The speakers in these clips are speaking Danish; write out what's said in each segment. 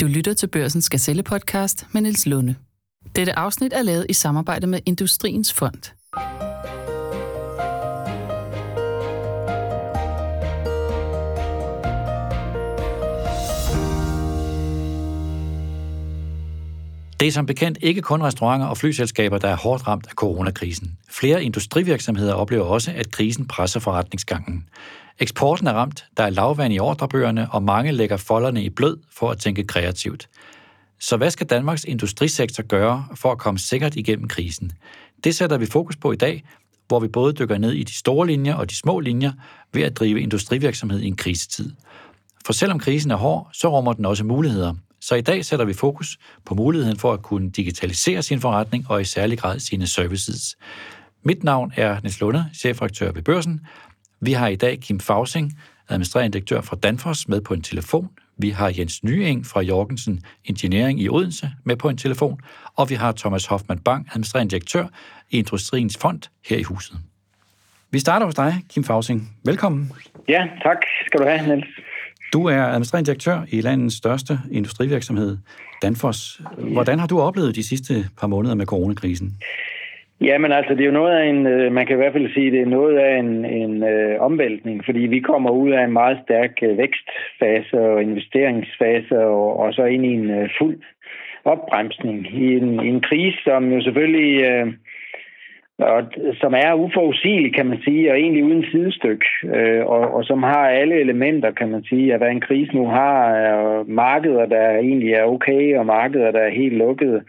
Du lytter til Børsens Gazelle podcast med Niels Lunde. Dette afsnit er lavet i samarbejde med Industriens Fond. Det er som bekendt ikke kun restauranter og flyselskaber, der er hårdt ramt af coronakrisen. Flere industrivirksomheder oplever også, at krisen presser forretningsgangen. Eksporten er ramt, der er lavvand i ordrebøgerne, og mange lægger folderne i blød for at tænke kreativt. Så hvad skal Danmarks industrisektor gøre for at komme sikkert igennem krisen? Det sætter vi fokus på i dag, hvor vi både dykker ned i de store linjer og de små linjer ved at drive industrivirksomhed i en krisetid. For selvom krisen er hård, så rummer den også muligheder. Så i dag sætter vi fokus på muligheden for at kunne digitalisere sin forretning og i særlig grad sine services. Mit navn er Niels Lunde, chefredaktør ved Børsen. Vi har i dag Kim Fausing, administrerende direktør fra Danfoss, med på en telefon. Vi har Jens Nyeng fra Jorgensen Engineering i Odense med på en telefon. Og vi har Thomas Hoffmann Bang, administrerende direktør i Industriens Fond her i huset. Vi starter hos dig, Kim Fausing. Velkommen. Ja, tak skal du have, Niels. Du er administrerende direktør i landets største industrivirksomhed, Danfoss. Hvordan har du oplevet de sidste par måneder med coronakrisen? Jamen altså, det er jo noget af en, øh, man kan i hvert fald sige, det er noget af en, en øh, omvæltning, fordi vi kommer ud af en meget stærk øh, vækstfase og investeringsfase, og, og så ind i en øh, fuld opbremsning i en, en krise, som jo selvfølgelig øh, og, som er uforudsigelig, kan man sige, og egentlig uden sidestykke, øh, og, og som har alle elementer, kan man sige, at hvad en krise nu har, og markeder, der egentlig er okay, og markeder, der er helt lukkede.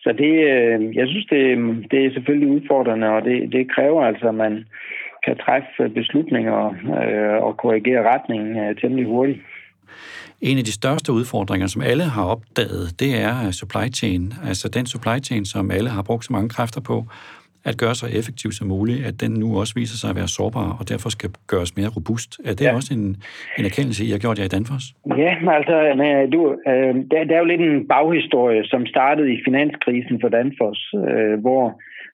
Så det, øh, jeg synes, det, det er selvfølgelig udfordrende, og det, det kræver altså, at man kan træffe beslutninger øh, og korrigere retningen øh, temmelig hurtigt. En af de største udfordringer, som alle har opdaget, det er supply chain. Altså den supply chain, som alle har brugt så mange kræfter på, at gøre så effektiv som muligt, at den nu også viser sig at være sårbar, og derfor skal gøres mere robust. Er det ja. også en, en erkendelse, I har gjort jer i Danfoss? Ja, altså, du, øh, der, der er jo lidt en baghistorie, som startede i finanskrisen for Danfoss, øh, hvor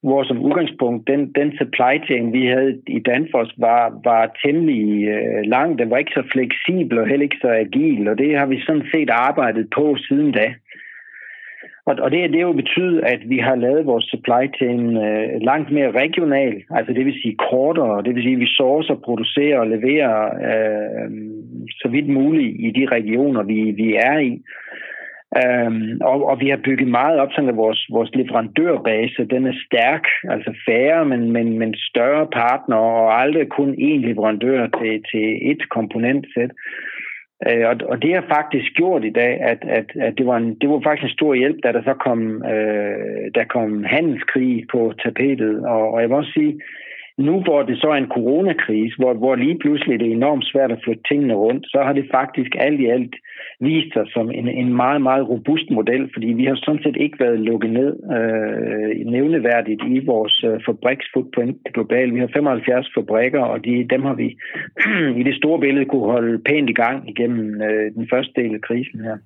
hvor som udgangspunkt den, den supply chain, vi havde i Danfoss, var, var temmelig øh, lang. Den var ikke så fleksibel og heller ikke så agil, og det har vi sådan set arbejdet på siden da. Og, og det, det jo betydet, at vi har lavet vores supply chain øh, langt mere regional, altså det vil sige kortere, det vil sige, at vi sourcer, producerer og leverer øh, så vidt muligt i de regioner, vi, vi er i. Øhm, og, og vi har bygget meget op, sådan at vores, vores leverandørbase, den er stærk, altså færre, men, men, men større partner, og aldrig kun én leverandør til, til et komponentsæt. Øh, og, og det har faktisk gjort i dag, at, at, at det, var en, det var faktisk en stor hjælp, da der så kom, øh, der kom handelskrig på tapetet. Og, og jeg vil også sige, nu hvor det så er en coronakrise, hvor, hvor lige pludselig det er enormt svært at flytte tingene rundt, så har det faktisk alt i alt vist sig som en, en meget, meget robust model, fordi vi har sådan set ikke været lukket ned øh, nævneværdigt i vores øh, fabriksfootprint globalt. Vi har 75 fabrikker, og de, dem har vi i det store billede kunne holde pænt i gang igennem øh, den første del af krisen her.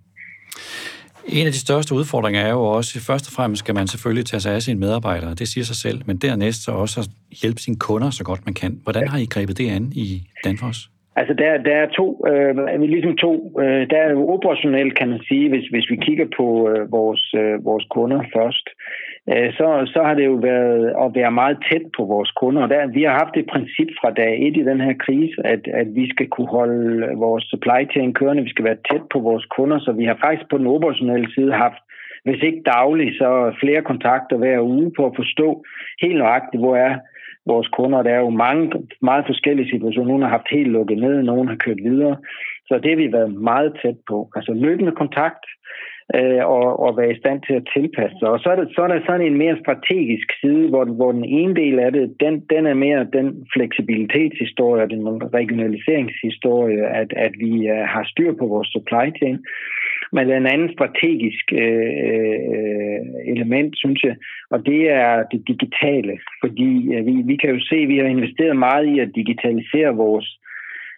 En af de største udfordringer er jo også, først og fremmest skal man selvfølgelig tage sig af sine medarbejdere, det siger sig selv, men dernæst så også at hjælpe sine kunder så godt man kan. Hvordan har I grebet det an i Danfoss? Altså der, der er to, øh, ligesom to, øh, der er jo operationelt kan man sige, hvis, hvis vi kigger på øh, vores, øh, vores kunder først, øh, Øh, så, så har det jo været at være meget tæt på vores kunder. Og der, vi har haft et princip fra dag et i den her krise, at, at vi skal kunne holde vores supply chain kørende, vi skal være tæt på vores kunder, så vi har faktisk på den operationelle side haft hvis ikke dagligt, så flere kontakter hver uge på at forstå helt nøjagtigt, hvor er vores kunder. Der er jo mange meget forskellige situationer. Nogle har haft helt lukket ned, nogle har kørt videre. Så det har vi været meget tæt på. Altså løbende kontakt øh, og, og være i stand til at tilpasse sig. Og så er, det, så er der sådan en mere strategisk side, hvor, hvor den ene del af det, den, den er mere den fleksibilitetshistorie, den regionaliseringshistorie, at, at vi øh, har styr på vores supply chain. Men en anden strategisk øh, øh, element, synes jeg, og det er det digitale. Fordi øh, vi, vi kan jo se, at vi har investeret meget i at digitalisere vores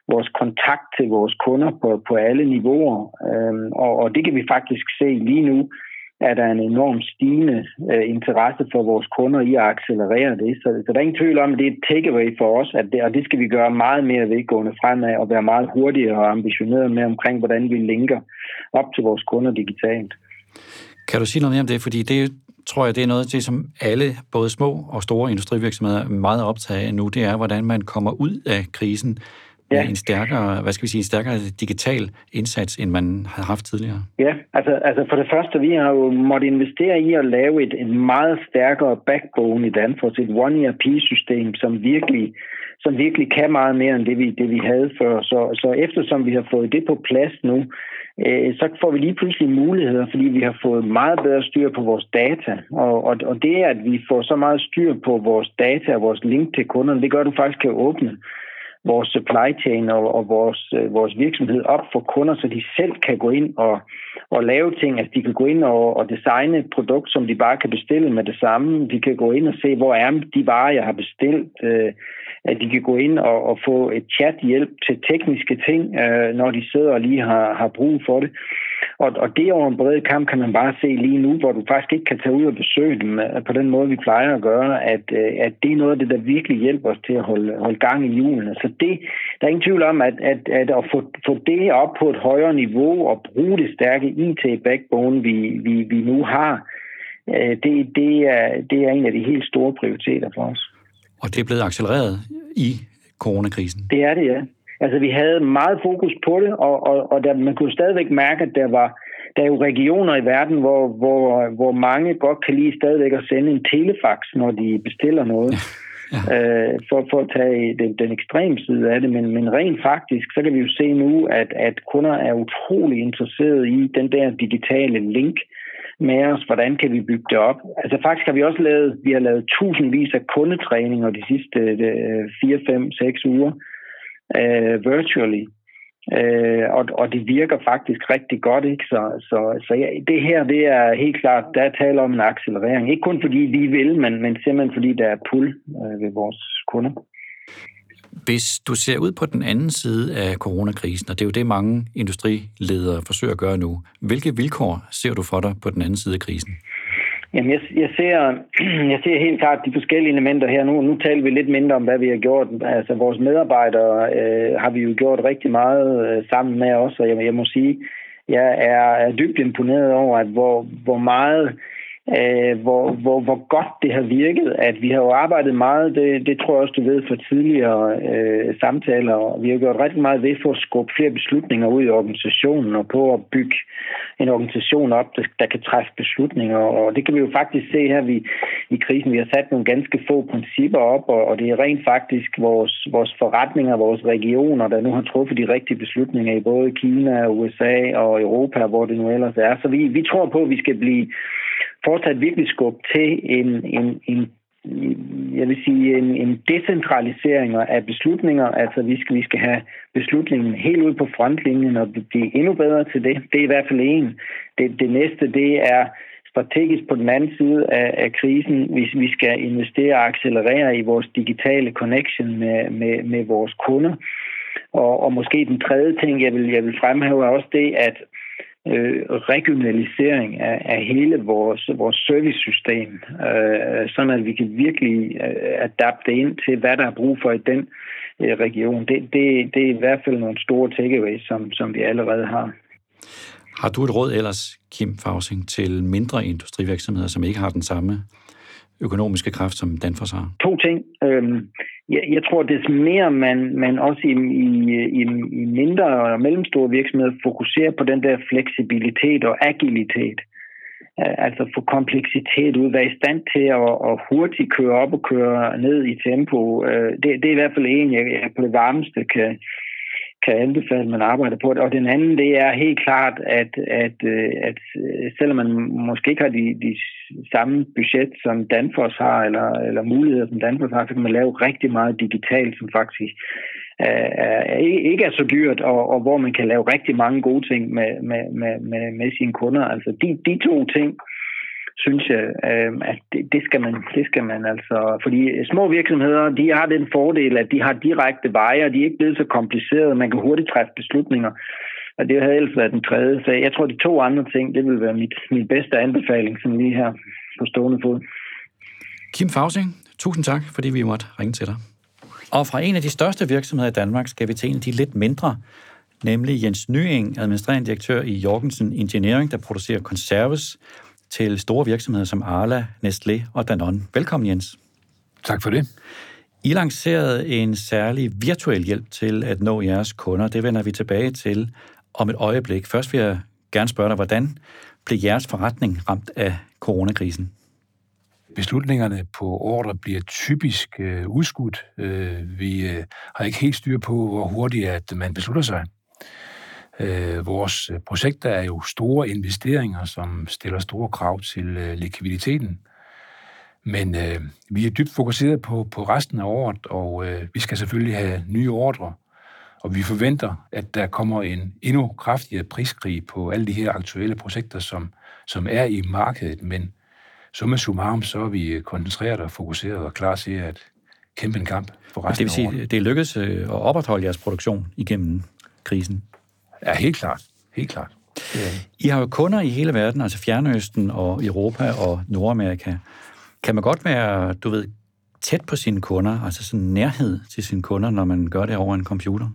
vores kontakt til vores kunder på, på alle niveauer. Øhm, og, og det kan vi faktisk se lige nu, at der er en enorm stigende øh, interesse for vores kunder i at accelerere det. Så, så der er ingen tvivl om, at det er et takeaway for os, at det, og det skal vi gøre meget mere vedgående fremad og være meget hurtigere og ambitioneret med omkring, hvordan vi linker op til vores kunder digitalt. Kan du sige noget mere om det? Fordi det tror jeg, det er noget af det, som alle, både små og store industrivirksomheder, er meget optaget af nu. Det er, hvordan man kommer ud af krisen ja. en stærkere, hvad skal vi sige, en stærkere digital indsats, end man har haft tidligere? Ja, altså, altså for det første, vi har jo måttet investere i at lave et, en meget stærkere backbone i Danfoss, et One ERP-system, som virkelig, som virkelig kan meget mere end det, vi, det, vi havde før. Så, så eftersom vi har fået det på plads nu, øh, så får vi lige pludselig muligheder, fordi vi har fået meget bedre styr på vores data. Og, og, og det, at vi får så meget styr på vores data og vores link til kunderne, det gør, at du faktisk kan åbne vores supply chain og, og vores, øh, vores virksomhed op for kunder, så de selv kan gå ind og, og lave ting. Altså de kan gå ind og, og designe et produkt, som de bare kan bestille med det samme. De kan gå ind og se, hvor er de varer, jeg har bestilt. Øh, at de kan gå ind og, og få et chat-hjælp til tekniske ting, øh, når de sidder og lige har, har brug for det. Og, og det over en bred kamp kan man bare se lige nu, hvor du faktisk ikke kan tage ud og besøge dem øh, på den måde, vi plejer at gøre, at, øh, at det er noget af det, der virkelig hjælper os til at holde, holde gang i julen. Så det, der er ingen tvivl om, at, at, at at få, få det op på et højere niveau og bruge det stærke IT-backbone, vi, vi, vi nu har, øh, det, det, er, det er en af de helt store prioriteter for os. Og det er blevet accelereret i coronakrisen? Det er det, ja. Altså, vi havde meget fokus på det, og, og, og der, man kunne stadigvæk mærke, at der var der er jo regioner i verden, hvor, hvor, hvor mange godt kan lide stadigvæk at sende en telefax, når de bestiller noget. Ja. Øh, for, for at tage den, den ekstreme side af det, men, men rent faktisk, så kan vi jo se nu, at, at kunder er utrolig interesserede i den der digitale link med os, hvordan kan vi bygge det op. Altså faktisk har vi også lavet, vi har lavet tusindvis af kundetræninger de sidste 4, 5, 6 uger, øh, virtually. Øh, og, og det virker faktisk rigtig godt, ikke? Så, så, så ja, det her, det er helt klart, der taler om en accelerering. Ikke kun fordi vi vil, men, men simpelthen fordi der er pull øh, ved vores kunder. Hvis du ser ud på den anden side af coronakrisen, og det er jo det, mange industriledere forsøger at gøre nu, hvilke vilkår ser du for dig på den anden side af krisen? Jamen, jeg, jeg, ser, jeg ser helt klart de forskellige elementer her. Nu, nu taler vi lidt mindre om, hvad vi har gjort. Altså, vores medarbejdere øh, har vi jo gjort rigtig meget øh, sammen med os, og jeg, jeg må sige, jeg er, er dybt imponeret over, at hvor, hvor meget øh, Øh, hvor, hvor, hvor godt det har virket, at vi har jo arbejdet meget, det, det tror jeg også, du ved fra tidligere øh, samtaler, og vi har gjort rigtig meget ved for at skubbe flere beslutninger ud i organisationen og på at bygge en organisation op, der, der kan træffe beslutninger, og det kan vi jo faktisk se her vi, i krisen. Vi har sat nogle ganske få principper op, og, og det er rent faktisk vores, vores forretninger, vores regioner, der nu har truffet de rigtige beslutninger i både Kina, USA og Europa, hvor det nu ellers er. Så vi, vi tror på, at vi skal blive fortsat virkelig skubbe til en, en, en jeg vil sige, en, en decentralisering af beslutninger. Altså, vi skal, vi skal have beslutningen helt ud på frontlinjen og blive endnu bedre til det. Det er i hvert fald en. Det, det næste, det er strategisk på den anden side af, af krisen, hvis vi skal investere og accelerere i vores digitale connection med, med, med vores kunder. Og, og måske den tredje ting, jeg vil, jeg vil fremhæve, er også det, at øh, regionalisering af, af hele vores, vores servicesystem, øh, sådan at vi kan virkelig øh, adapte ind til, hvad der er brug for i den øh, region. Det, det, det er i hvert fald nogle store takeaways, som, som vi allerede har. Har du et råd ellers, Kim Fausing, til mindre industrivirksomheder, som ikke har den samme økonomiske kraft, som Danfoss har? To ting. Øhm, jeg, jeg tror, des mere man, man også i, i, i, i mindre og mellemstore virksomheder fokuserer på den der fleksibilitet og agilitet, øh, altså få kompleksitet ud, være i stand til at, at hurtigt køre op og køre ned i tempo. Øh, det, det er i hvert fald en, jeg på det varmeste kan, kan anbefale, at man arbejder på det. Og den anden, det er helt klart, at, at, øh, at øh, selvom man måske ikke har de, de samme budget, som Danfoss har, eller, eller muligheder, som Danfoss har, så kan man lave rigtig meget digitalt, som faktisk er, er, ikke er så dyrt, og, og hvor man kan lave rigtig mange gode ting med, med, med, med, med sine kunder. Altså de, de to ting, synes jeg, øh, at det, det, skal man, det skal man altså... Fordi små virksomheder, de har den fordel, at de har direkte veje, og de er ikke blevet så komplicerede. Man kan hurtigt træffe beslutninger. og det havde ellers været den tredje. Så jeg tror, de to andre ting, det vil være mit, min bedste anbefaling, som lige her på stående fod. Kim Fausing, tusind tak, fordi vi måtte ringe til dig. Og fra en af de største virksomheder i Danmark skal vi til en af de lidt mindre, nemlig Jens Nying, administrerende direktør i Jorgensen Engineering, der producerer konserves til store virksomheder som Arla, Nestlé og Danone. Velkommen, Jens. Tak for det. I lancerede en særlig virtuel hjælp til at nå jeres kunder. Det vender vi tilbage til om et øjeblik. Først vil jeg gerne spørge dig, hvordan blev jeres forretning ramt af coronakrisen? Beslutningerne på ordre bliver typisk øh, udskudt. Øh, vi øh, har ikke helt styr på, hvor hurtigt at man beslutter sig. Øh, vores projekter er jo store investeringer, som stiller store krav til øh, likviditeten. Men øh, vi er dybt fokuseret på, på resten af året, og øh, vi skal selvfølgelig have nye ordre. Og vi forventer, at der kommer en endnu kraftigere priskrig på alle de her aktuelle projekter, som, som er i markedet. Men summa summarum, så er vi koncentreret og fokuseret og klar til at kæmpe en kamp for resten Det vil sige, det er lykkedes øh, at opretholde jeres produktion igennem krisen? Ja, helt klart. Helt klart. I har jo kunder i hele verden, altså Fjernøsten og Europa og Nordamerika. Kan man godt være, du ved, tæt på sine kunder, altså sådan nærhed til sine kunder, når man gør det over en computer?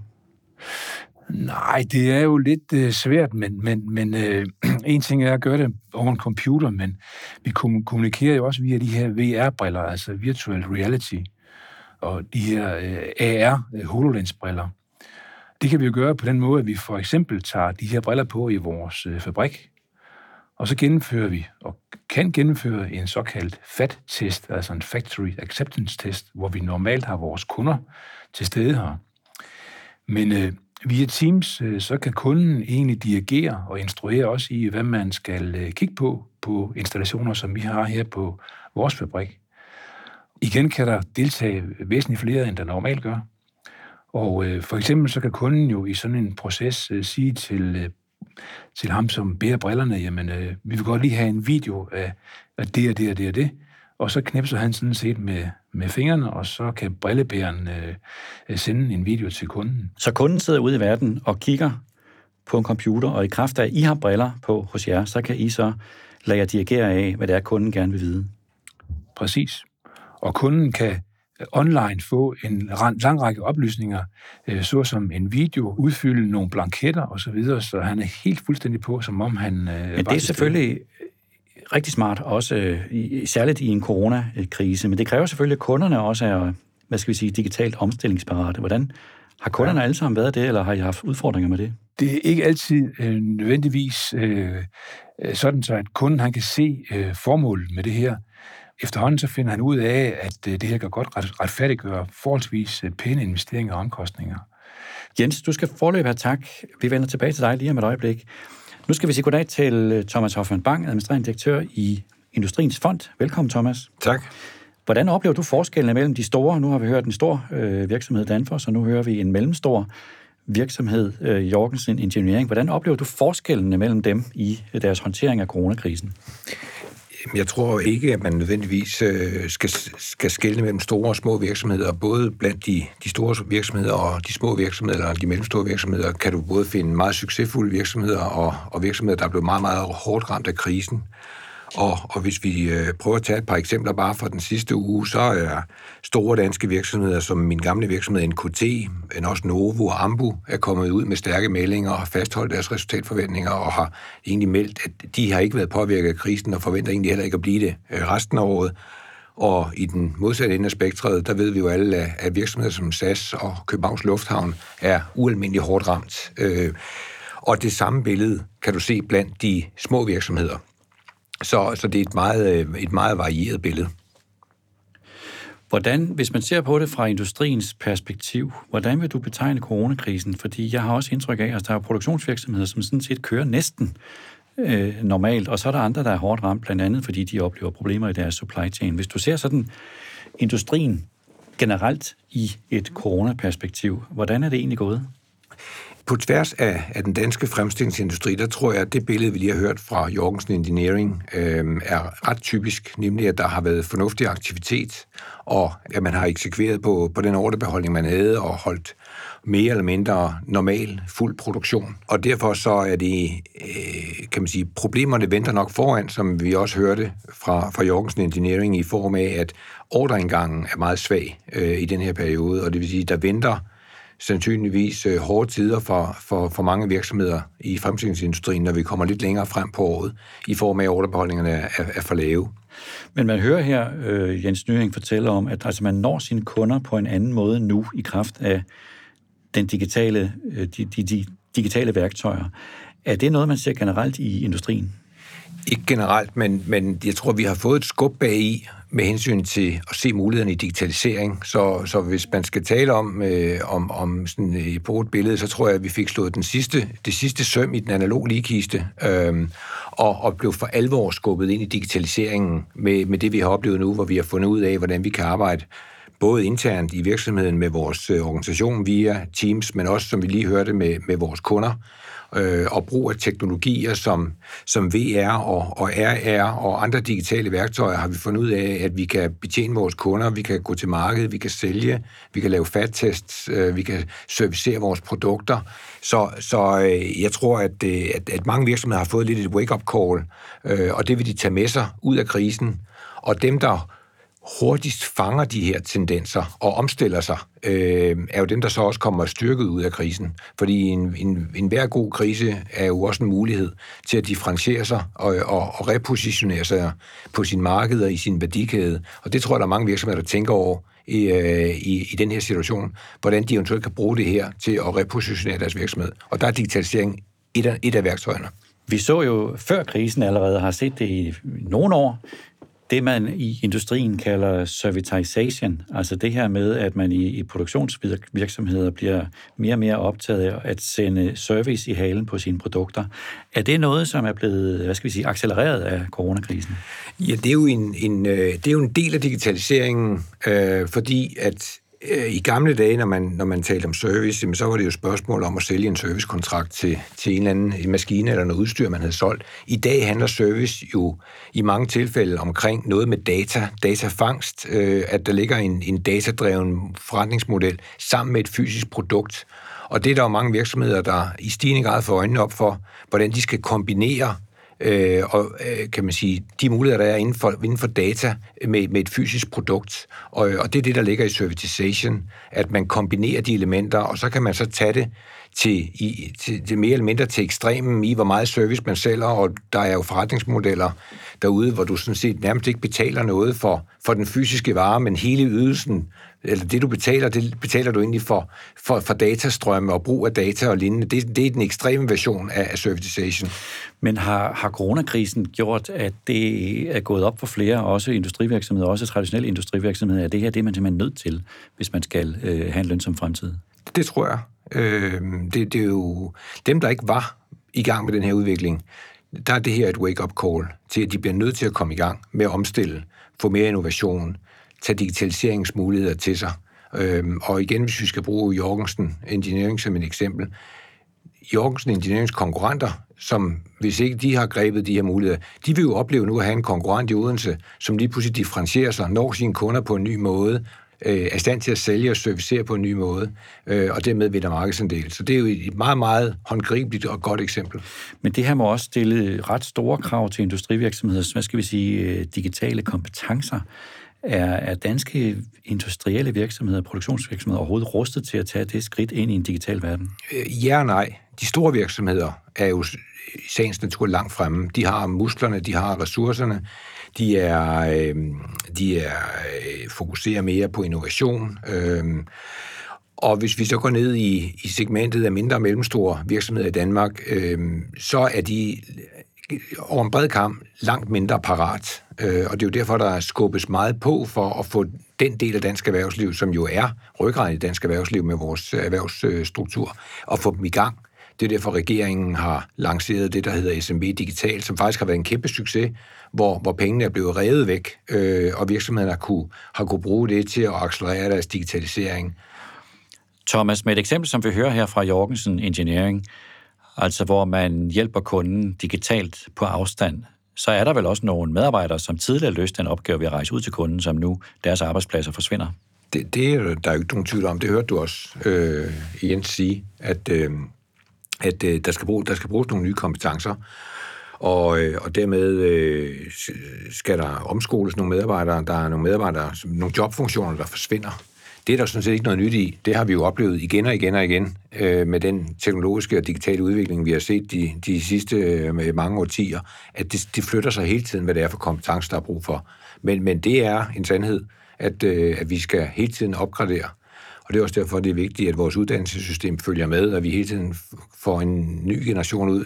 Nej, det er jo lidt øh, svært, men, men, men øh, en ting er at gøre det over en computer, men vi kommunikerer jo også via de her VR-briller, altså virtual reality, og de her øh, AR øh, HoloLens-briller. Det kan vi jo gøre på den måde, at vi for eksempel tager de her briller på i vores øh, fabrik, og så gennemfører vi, og kan gennemføre en såkaldt FAT-test, altså en Factory Acceptance Test, hvor vi normalt har vores kunder til stede her. Men øh, via Teams, øh, så kan kunden egentlig dirigere og instruere os i, hvad man skal øh, kigge på, på installationer, som vi har her på vores fabrik. Igen kan der deltage væsentligt flere, end der normalt gør. Og øh, for eksempel så kan kunden jo i sådan en proces øh, sige til, øh, til ham, som bærer brillerne, jamen, øh, vi vil godt lige have en video af, af det og det og det og det. Og så knipser han sådan set med, med fingrene, og så kan brillebæreren øh, sende en video til kunden. Så kunden sidder ude i verden og kigger på en computer, og i kraft af, at I har briller på hos jer, så kan I så lade jer dirigere af, hvad det er, kunden gerne vil vide. Præcis. Og kunden kan online få en lang række oplysninger, øh, såsom en video, udfylde nogle blanketter osv., så, så han er helt fuldstændig på, som om han øh, Men det er selvfølgelig rigtig smart, også øh, særligt i en coronakrise, men det kræver selvfølgelig, at kunderne også er, hvad skal vi sige, digitalt omstillingsparate. Hvordan har kunderne ja. alle sammen været det, eller har I haft udfordringer med det? Det er ikke altid øh, nødvendigvis øh, sådan, så at kunden han kan se øh, formålet med det her. Efterhånden så finder han ud af, at øh, det her kan godt retfærdiggøre forholdsvis øh, pæne investeringer og omkostninger. Jens, du skal forløbe have tak. Vi vender tilbage til dig lige om et øjeblik. Nu skal vi sige goddag til øh, Thomas Hoffmann Bang, administrerende direktør i Industriens Fond. Velkommen, Thomas. Tak. Hvordan oplever du forskellen mellem de store? Nu har vi hørt en stor øh, virksomhed Danfoss, og nu hører vi en mellemstor virksomhed, øh, Jorgensen Engineering. Hvordan oplever du forskellene mellem dem i deres håndtering af coronakrisen? Jeg tror ikke, at man nødvendigvis øh, skal, skal skelne mellem store og små virksomheder. Både blandt de, de store virksomheder og de små virksomheder, eller de mellemstore virksomheder, kan du både finde meget succesfulde virksomheder og, og virksomheder, der er blevet meget, meget hårdt ramt af krisen. Og, og hvis vi øh, prøver at tage et par eksempler bare fra den sidste uge, så er store danske virksomheder, som min gamle virksomhed NKT, men også Novo og Ambu, er kommet ud med stærke meldinger og har fastholdt deres resultatforventninger og har egentlig meldt, at de har ikke været påvirket af krisen og forventer egentlig heller ikke at blive det øh, resten af året. Og i den modsatte ende af spektret, der ved vi jo alle, at virksomheder som SAS og Københavns Lufthavn er ualmindeligt hårdt ramt. Øh, og det samme billede kan du se blandt de små virksomheder. Så, så det er et meget, øh, et meget varieret billede. Hvordan, hvis man ser på det fra industriens perspektiv, hvordan vil du betegne coronakrisen? Fordi jeg har også indtryk af, at der er produktionsvirksomheder, som sådan set kører næsten øh, normalt, og så er der andre, der er hårdt ramt, blandt andet fordi de oplever problemer i deres supply chain. Hvis du ser sådan industrien generelt i et coronaperspektiv, hvordan er det egentlig gået? På tværs af, af den danske fremstillingsindustri, der tror jeg, at det billede, vi lige har hørt fra Jorgensen Engineering, øh, er ret typisk, nemlig at der har været fornuftig aktivitet, og at man har eksekveret på, på den ordrebeholdning, man havde, og holdt mere eller mindre normal, fuld produktion. Og derfor så er det, øh, kan man sige, problemerne venter nok foran, som vi også hørte fra, fra Jorgensen Engineering i form af, at ordreindgangen er meget svag øh, i den her periode, og det vil sige, der venter sandsynligvis øh, hårde tider for, for, for mange virksomheder i fremstillingsindustrien, når vi kommer lidt længere frem på året, i form af, at ordrebeholdningerne er, er for lave. Men man hører her, øh, Jens Nyring fortæller om, at altså, man når sine kunder på en anden måde nu i kraft af den digitale, øh, de, de, de digitale værktøjer. Er det noget, man ser generelt i industrien? Ikke generelt, men, men jeg tror, vi har fået et skub bag i med hensyn til at se mulighederne i digitalisering. Så, så hvis man skal tale om, øh, om, om sådan et brugt billede, så tror jeg, at vi fik slået den sidste, det sidste søm i den analoge ligekiste, øh, og, og blev for alvor skubbet ind i digitaliseringen med, med det, vi har oplevet nu, hvor vi har fundet ud af, hvordan vi kan arbejde både internt i virksomheden med vores øh, organisation via Teams, men også, som vi lige hørte, med, med vores kunder, øh, og brug af teknologier som, som VR og, og RR og andre digitale værktøjer, har vi fundet ud af, at vi kan betjene vores kunder, vi kan gå til markedet, vi kan sælge, vi kan lave fat-tests, øh, vi kan servicere vores produkter. Så, så øh, jeg tror, at, øh, at, at mange virksomheder har fået lidt et wake-up call, øh, og det vil de tage med sig ud af krisen. Og dem, der hurtigst fanger de her tendenser og omstiller sig, øh, er jo dem, der så også kommer styrket ud af krisen. Fordi en, en, en hver god krise er jo også en mulighed til at differentiere sig og, og, og repositionere sig på sin marked og i sin værdikæde. Og det tror jeg, der er mange virksomheder, der tænker over i, øh, i, i den her situation, hvordan de eventuelt kan bruge det her til at repositionere deres virksomhed. Og der er digitalisering et af, et af værktøjerne. Vi så jo før krisen allerede, har set det i nogle år, det, man i industrien kalder servitization, altså det her med, at man i, i produktionsvirksomheder bliver mere og mere optaget af at sende service i halen på sine produkter. Er det noget, som er blevet, hvad skal vi sige, accelereret af coronakrisen? Ja, det er jo en, en, øh, det er jo en del af digitaliseringen, øh, fordi at Øh, I gamle dage, når man, når man talte om service, så var det jo spørgsmål om at sælge en servicekontrakt til, til en eller anden en maskine eller noget udstyr, man havde solgt. I dag handler service jo i mange tilfælde omkring noget med data, datafangst, øh, at der ligger en, en datadreven forretningsmodel sammen med et fysisk produkt. Og det er der jo mange virksomheder, der i stigende grad får øjnene op for, hvordan de skal kombinere øh, og øh, kan man sige, de muligheder, der er inden for, inden for data med, med et fysisk produkt. Og, øh, og det er det, der ligger i servitization, at man kombinerer de elementer, og så kan man så tage det til, i, til, til mere eller mindre til ekstremen i, hvor meget service man sælger, og der er jo forretningsmodeller derude, hvor du sådan set nærmest ikke betaler noget for, for den fysiske vare, men hele ydelsen eller det du betaler, det betaler du egentlig for, for, for datastrømme og brug af data og lignende. Det, det er den ekstreme version af, af servitization. Men har, har coronakrisen gjort, at det er gået op for flere, også industrivirksomheder, også traditionelle industrivirksomheder, at det her det er man simpelthen nødt til, hvis man skal øh, have en lønsom fremtid? Det tror jeg. Øh, det, det er jo dem, der ikke var i gang med den her udvikling, der er det her et wake-up call til, at de bliver nødt til at komme i gang med at omstille, få mere innovation, tage digitaliseringsmuligheder til sig. Øhm, og igen, hvis vi skal bruge Jorgensen Engineering som et eksempel, Jorgensen Engineerings konkurrenter, som hvis ikke de har grebet de her muligheder, de vil jo opleve nu at have en konkurrent i Odense, som lige pludselig differentierer sig, når sine kunder på en ny måde, øh, er stand til at sælge og servicere på en ny måde, øh, og dermed vinder markedsandel. Så det er jo et meget, meget håndgribeligt og godt eksempel. Men det her må også stille ret store krav til industrivirksomheder, hvad skal vi sige, øh, digitale kompetencer. Er, er danske industrielle virksomheder, produktionsvirksomheder overhovedet rustet til at tage det skridt ind i en digital verden? Øh, ja og nej. De store virksomheder er jo i sagens natur langt fremme. De har musklerne, de har ressourcerne, de er, øh, de er øh, fokuserer mere på innovation. Øh, og hvis vi så går ned i, i segmentet af mindre og mellemstore virksomheder i Danmark, øh, så er de over en bred kamp langt mindre parat. Øh, og det er jo derfor, der skubbes meget på for at få den del af dansk erhvervsliv, som jo er ryggraden i dansk erhvervsliv med vores øh, erhvervsstruktur, og få dem i gang. Det er derfor, regeringen har lanceret det, der hedder SMB Digital, som faktisk har været en kæmpe succes, hvor, hvor pengene er blevet revet væk, øh, og virksomhederne har kunne, har kunne bruge det til at accelerere deres digitalisering. Thomas, med et eksempel, som vi hører her fra Jorgensen Engineering, altså hvor man hjælper kunden digitalt på afstand, så er der vel også nogle medarbejdere, som tidligere løste den opgave ved at rejse ud til kunden, som nu deres arbejdspladser forsvinder. Det, det er der er jo ikke nogen tvivl om. Det hørte du også øh, Jens sige, at, øh, at øh, der, skal bruge, der skal bruges nogle nye kompetencer, og, øh, og dermed øh, skal der omskoles nogle medarbejdere. Der er nogle medarbejdere, nogle jobfunktioner, der forsvinder. Det er der sådan set ikke noget nyt i. Det har vi jo oplevet igen og igen og igen øh, med den teknologiske og digitale udvikling, vi har set de, de sidste øh, mange årtier, at det, det flytter sig hele tiden, hvad det er for kompetencer, der er brug for. Men, men det er en sandhed, at, øh, at vi skal hele tiden opgradere. Og det er også derfor, det er vigtigt, at vores uddannelsessystem følger med, og vi hele tiden får en ny generation ud,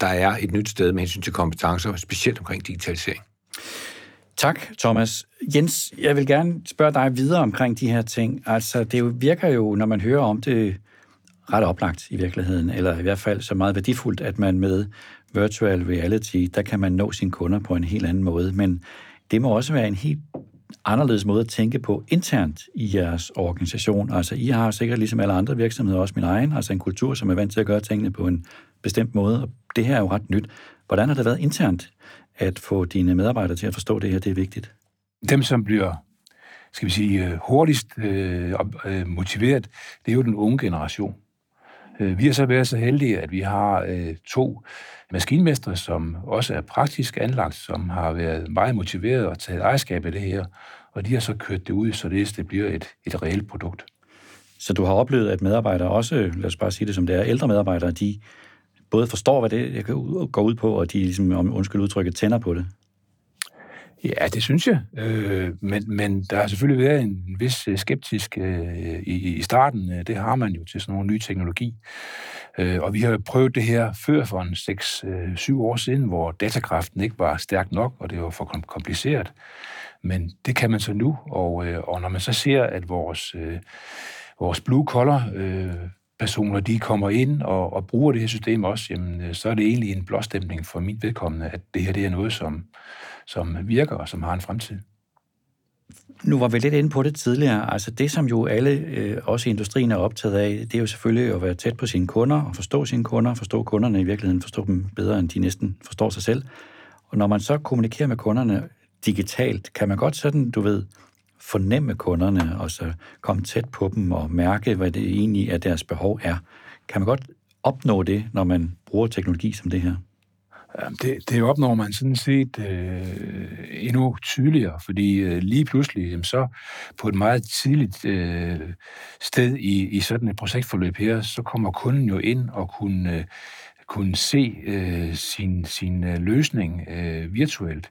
der er et nyt sted med hensyn til kompetencer, specielt omkring digitalisering. Tak, Thomas. Jens, jeg vil gerne spørge dig videre omkring de her ting. Altså, det virker jo, når man hører om det, ret oplagt i virkeligheden, eller i hvert fald så meget værdifuldt, at man med virtual reality, der kan man nå sine kunder på en helt anden måde. Men det må også være en helt anderledes måde at tænke på internt i jeres organisation. Altså, I har sikkert ligesom alle andre virksomheder, også min egen, altså en kultur, som er vant til at gøre tingene på en bestemt måde, og det her er jo ret nyt. Hvordan har det været internt at få dine medarbejdere til at forstå det her, det er vigtigt? Dem, som bliver skal vi sige, øh, hurtigst øh, øh, motiveret, det er jo den unge generation. Øh, vi har så været så heldige, at vi har øh, to maskinmestre, som også er praktisk anlagt, som har været meget motiveret og taget ejerskab af det her, og de har så kørt det ud, så det, det bliver et, et reelt produkt. Så du har oplevet, at medarbejdere også, lad os bare sige det som det er, ældre medarbejdere, de både forstår, hvad det går ud på, og de ligesom, om undskyld udtrykket, tænder på det? Ja, det synes jeg. Øh, men, men der har selvfølgelig været en vis øh, skeptisk øh, i, i starten. Øh, det har man jo til sådan nogle nye teknologi. Øh, og vi har jo prøvet det her før for en 6-7 øh, år siden, hvor datakraften ikke var stærk nok, og det var for kompliceret. Men det kan man så nu, og, øh, og når man så ser, at vores, øh, vores blue collar øh, personer, de kommer ind og, og bruger det her system også, jamen, øh, så er det egentlig en blåstemning for mit vedkommende, at det her det er noget, som, som virker og som har en fremtid. Nu var vi lidt inde på det tidligere. Altså det, som jo alle, øh, også i industrien, er optaget af, det er jo selvfølgelig at være tæt på sine kunder og forstå sine kunder, forstå kunderne i virkeligheden, forstå dem bedre, end de næsten forstår sig selv. Og når man så kommunikerer med kunderne digitalt, kan man godt sådan, du ved, fornemme kunderne, og så komme tæt på dem og mærke, hvad det egentlig er, deres behov er. Kan man godt opnå det, når man bruger teknologi som det her? Det, det opnår man sådan set øh, endnu tydeligere, fordi øh, lige pludselig jamen, så på et meget tidligt øh, sted i, i sådan et projektforløb her, så kommer kunden jo ind og kunne, øh, kunne se øh, sin, sin øh, løsning øh, virtuelt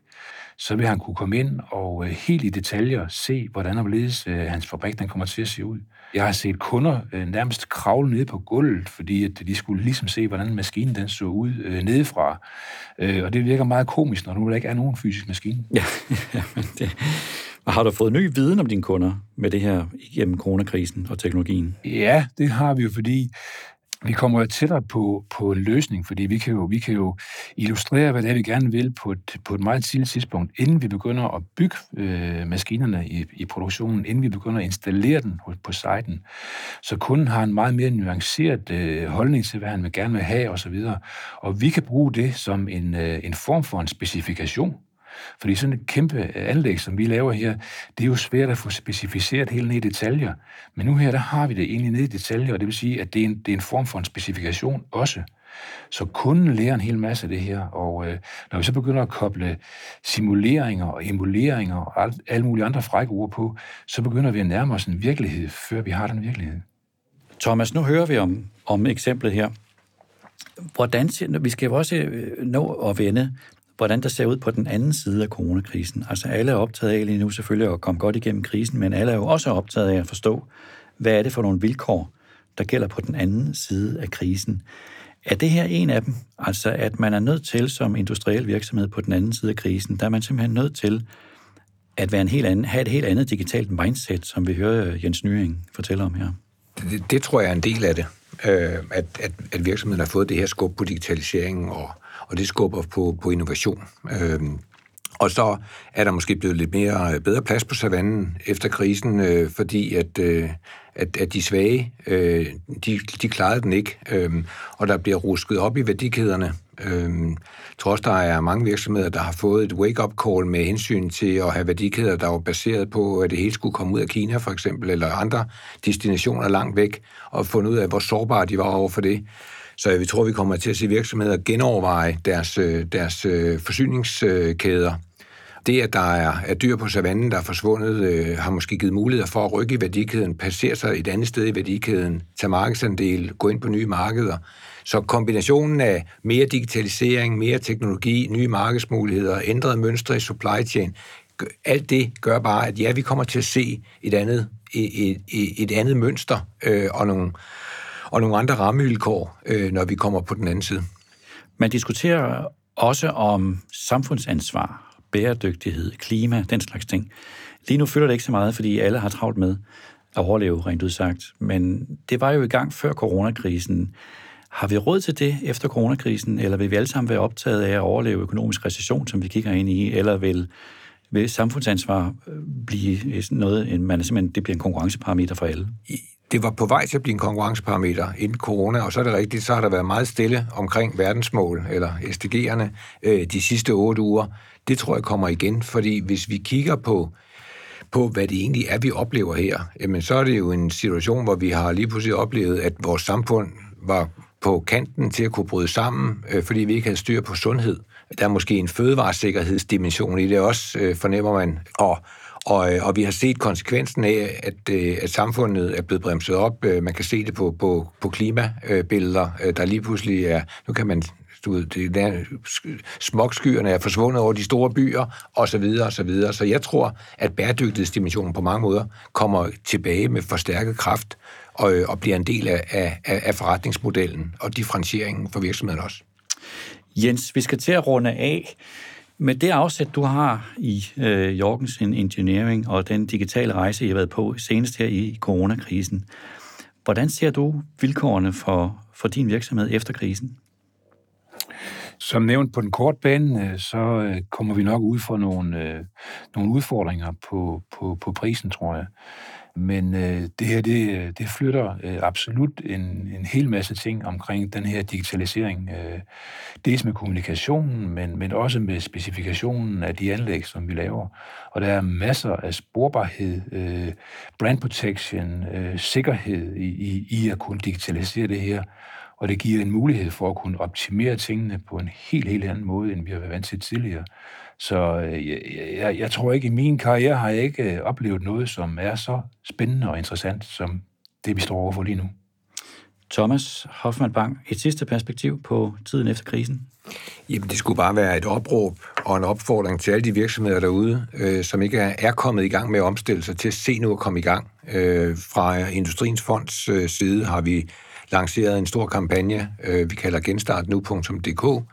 så vil han kunne komme ind og øh, helt i detaljer se, hvordan og hvorledes øh, hans fabrik den kommer til at se ud. Jeg har set kunder øh, nærmest kravle ned på gulvet, fordi at de skulle ligesom se, hvordan maskinen den så ud øh, nedefra. Øh, og det virker meget komisk, når nu der ikke er nogen fysisk maskine. Ja, men det... Har du fået ny viden om dine kunder med det her igennem coronakrisen og teknologien? Ja, det har vi jo, fordi vi kommer jo tættere på, på en løsning, fordi vi kan, jo, vi kan jo illustrere, hvad det er, vi gerne vil på et, på et meget tidligt tidspunkt, inden vi begynder at bygge øh, maskinerne i, i produktionen, inden vi begynder at installere den på siten. Så kunden har en meget mere nuanceret øh, holdning til, hvad han vil gerne vil have osv. Og vi kan bruge det som en, øh, en form for en specifikation fordi sådan et kæmpe øh, anlæg, som vi laver her, det er jo svært at få specificeret helt ned i detaljer. Men nu her, der har vi det egentlig ned i detaljer, og det vil sige, at det er en, det er en form for en specifikation også. Så kunden lærer en hel masse af det her, og øh, når vi så begynder at koble simuleringer og emuleringer og alt, alle mulige andre frække ord på, så begynder vi at nærme os en virkelighed, før vi har den virkelighed. Thomas, nu hører vi om, om eksemplet her. Hvordan, vi skal jo også øh, nå at vende hvordan der ser ud på den anden side af coronakrisen. Altså alle er optaget af lige nu selvfølgelig at komme godt igennem krisen, men alle er jo også optaget af at forstå, hvad er det for nogle vilkår, der gælder på den anden side af krisen. Er det her en af dem? Altså at man er nødt til som industriel virksomhed på den anden side af krisen, der er man simpelthen nødt til at være en helt anden, have et helt andet digitalt mindset, som vi hører øh, Jens Nyring fortælle om her. Det, det tror jeg er en del af det, øh, at, at, at virksomheden har fået det her skub på digitaliseringen og og det skubber på, på innovation. Øhm, Og så er der måske blevet lidt mere øh, bedre plads på savannen efter krisen, øh, fordi at, øh, at, at de svage, øh, de, de klarede den ikke, øh, og der bliver rusket op i værdikæderne. Øh, trods der er mange virksomheder, der har fået et wake-up call med hensyn til at have værdikæder, der var baseret på, at det hele skulle komme ud af Kina for eksempel, eller andre destinationer langt væk, og fundet ud af, hvor sårbare de var over for det. Så jeg tror, vi kommer til at se virksomheder genoverveje deres, øh, deres øh, forsyningskæder. Det, at der er, er dyr på savannen, der er forsvundet, øh, har måske givet muligheder for at rykke i værdikæden, passere sig et andet sted i værdikæden, tage markedsandel, gå ind på nye markeder. Så kombinationen af mere digitalisering, mere teknologi, nye markedsmuligheder, ændrede mønstre i supply chain, alt det gør bare, at ja, vi kommer til at se et andet, et, et, et andet mønster øh, og, nogle, og nogle andre rammevilkår, øh, når vi kommer på den anden side. Man diskuterer også om samfundsansvar, bæredygtighed, klima, den slags ting. Lige nu fylder det ikke så meget, fordi alle har travlt med at overleve, rent udsagt. Men det var jo i gang før coronakrisen. Har vi råd til det efter coronakrisen, eller vil vi alle sammen være optaget af at overleve økonomisk recession, som vi kigger ind i, eller vil, vil samfundsansvar blive noget, man simpelthen, det bliver en konkurrenceparameter for alle? Det var på vej til at blive en konkurrenceparameter inden corona, og så er det rigtigt, så har der været meget stille omkring verdensmål, eller SDG'erne, øh, de sidste otte uger. Det tror jeg kommer igen, fordi hvis vi kigger på på, hvad det egentlig er, vi oplever her, jamen så er det jo en situation, hvor vi har lige pludselig oplevet, at vores samfund var på kanten til at kunne bryde sammen, øh, fordi vi ikke havde styr på sundhed. Der er måske en fødevaresikkerhedsdimension i det også, øh, fornemmer man. Og, og, øh, og vi har set konsekvensen af, at, øh, at samfundet er blevet bremset op. Øh, man kan se det på, på, på klimabilleder, der lige pludselig er... Nu kan man du ved, det der, smogskyerne er forsvundet over de store byer, og så videre, og så videre. Så jeg tror, at bæredygtighedsdimensionen på mange måder kommer tilbage med forstærket kraft, og, og bliver en del af, af, af forretningsmodellen og differentieringen for virksomheden også. Jens, vi skal til at runde af. Med det afsæt, du har i øh, Jorgensen Engineering og den digitale rejse, I har været på senest her i coronakrisen, hvordan ser du vilkårene for, for din virksomhed efter krisen? Som nævnt på den korte bane, øh, så øh, kommer vi nok ud for nogle, øh, nogle udfordringer på, på, på prisen, tror jeg. Men øh, det her, det, øh, det flytter øh, absolut en, en hel masse ting omkring den her digitalisering. Øh, dels med kommunikationen, men, men også med specifikationen af de anlæg, som vi laver. Og der er masser af sporbarhed, øh, brand protection, øh, sikkerhed i, i, i at kunne digitalisere det her. Og det giver en mulighed for at kunne optimere tingene på en helt, helt anden måde, end vi har været vant til tidligere. Så øh, jeg, jeg, jeg tror ikke, i min karriere har jeg ikke øh, oplevet noget, som er så spændende og interessant, som det, vi står overfor lige nu. Thomas Hoffmann Bang, et sidste perspektiv på tiden efter krisen? Jamen, det skulle bare være et opråb og en opfordring til alle de virksomheder derude, øh, som ikke er, kommet i gang med at omstille sig til at se nu at komme i gang. Øh, fra Industriens Fonds øh, side har vi lanceret en stor kampagne, øh, vi kalder genstartnu.dk,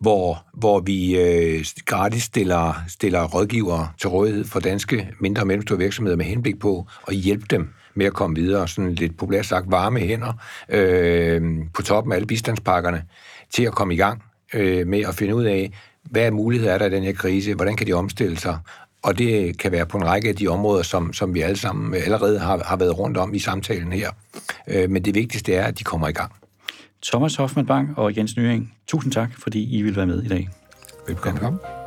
hvor, hvor vi øh, gratis stiller, stiller rådgivere til rådighed for danske mindre og mellemstore virksomheder med henblik på at hjælpe dem med at komme videre, sådan lidt populært sagt varme hænder øh, på toppen af alle bistandspakkerne, til at komme i gang øh, med at finde ud af, hvad muligheder er der i den her krise, hvordan kan de omstille sig, og det kan være på en række af de områder, som, som vi alle sammen allerede har, har været rundt om i samtalen her. Øh, men det vigtigste er, at de kommer i gang. Thomas Hoffmann Bang og Jens Nyring, tusind tak, fordi I vil være med i dag. Velkommen. Velkommen.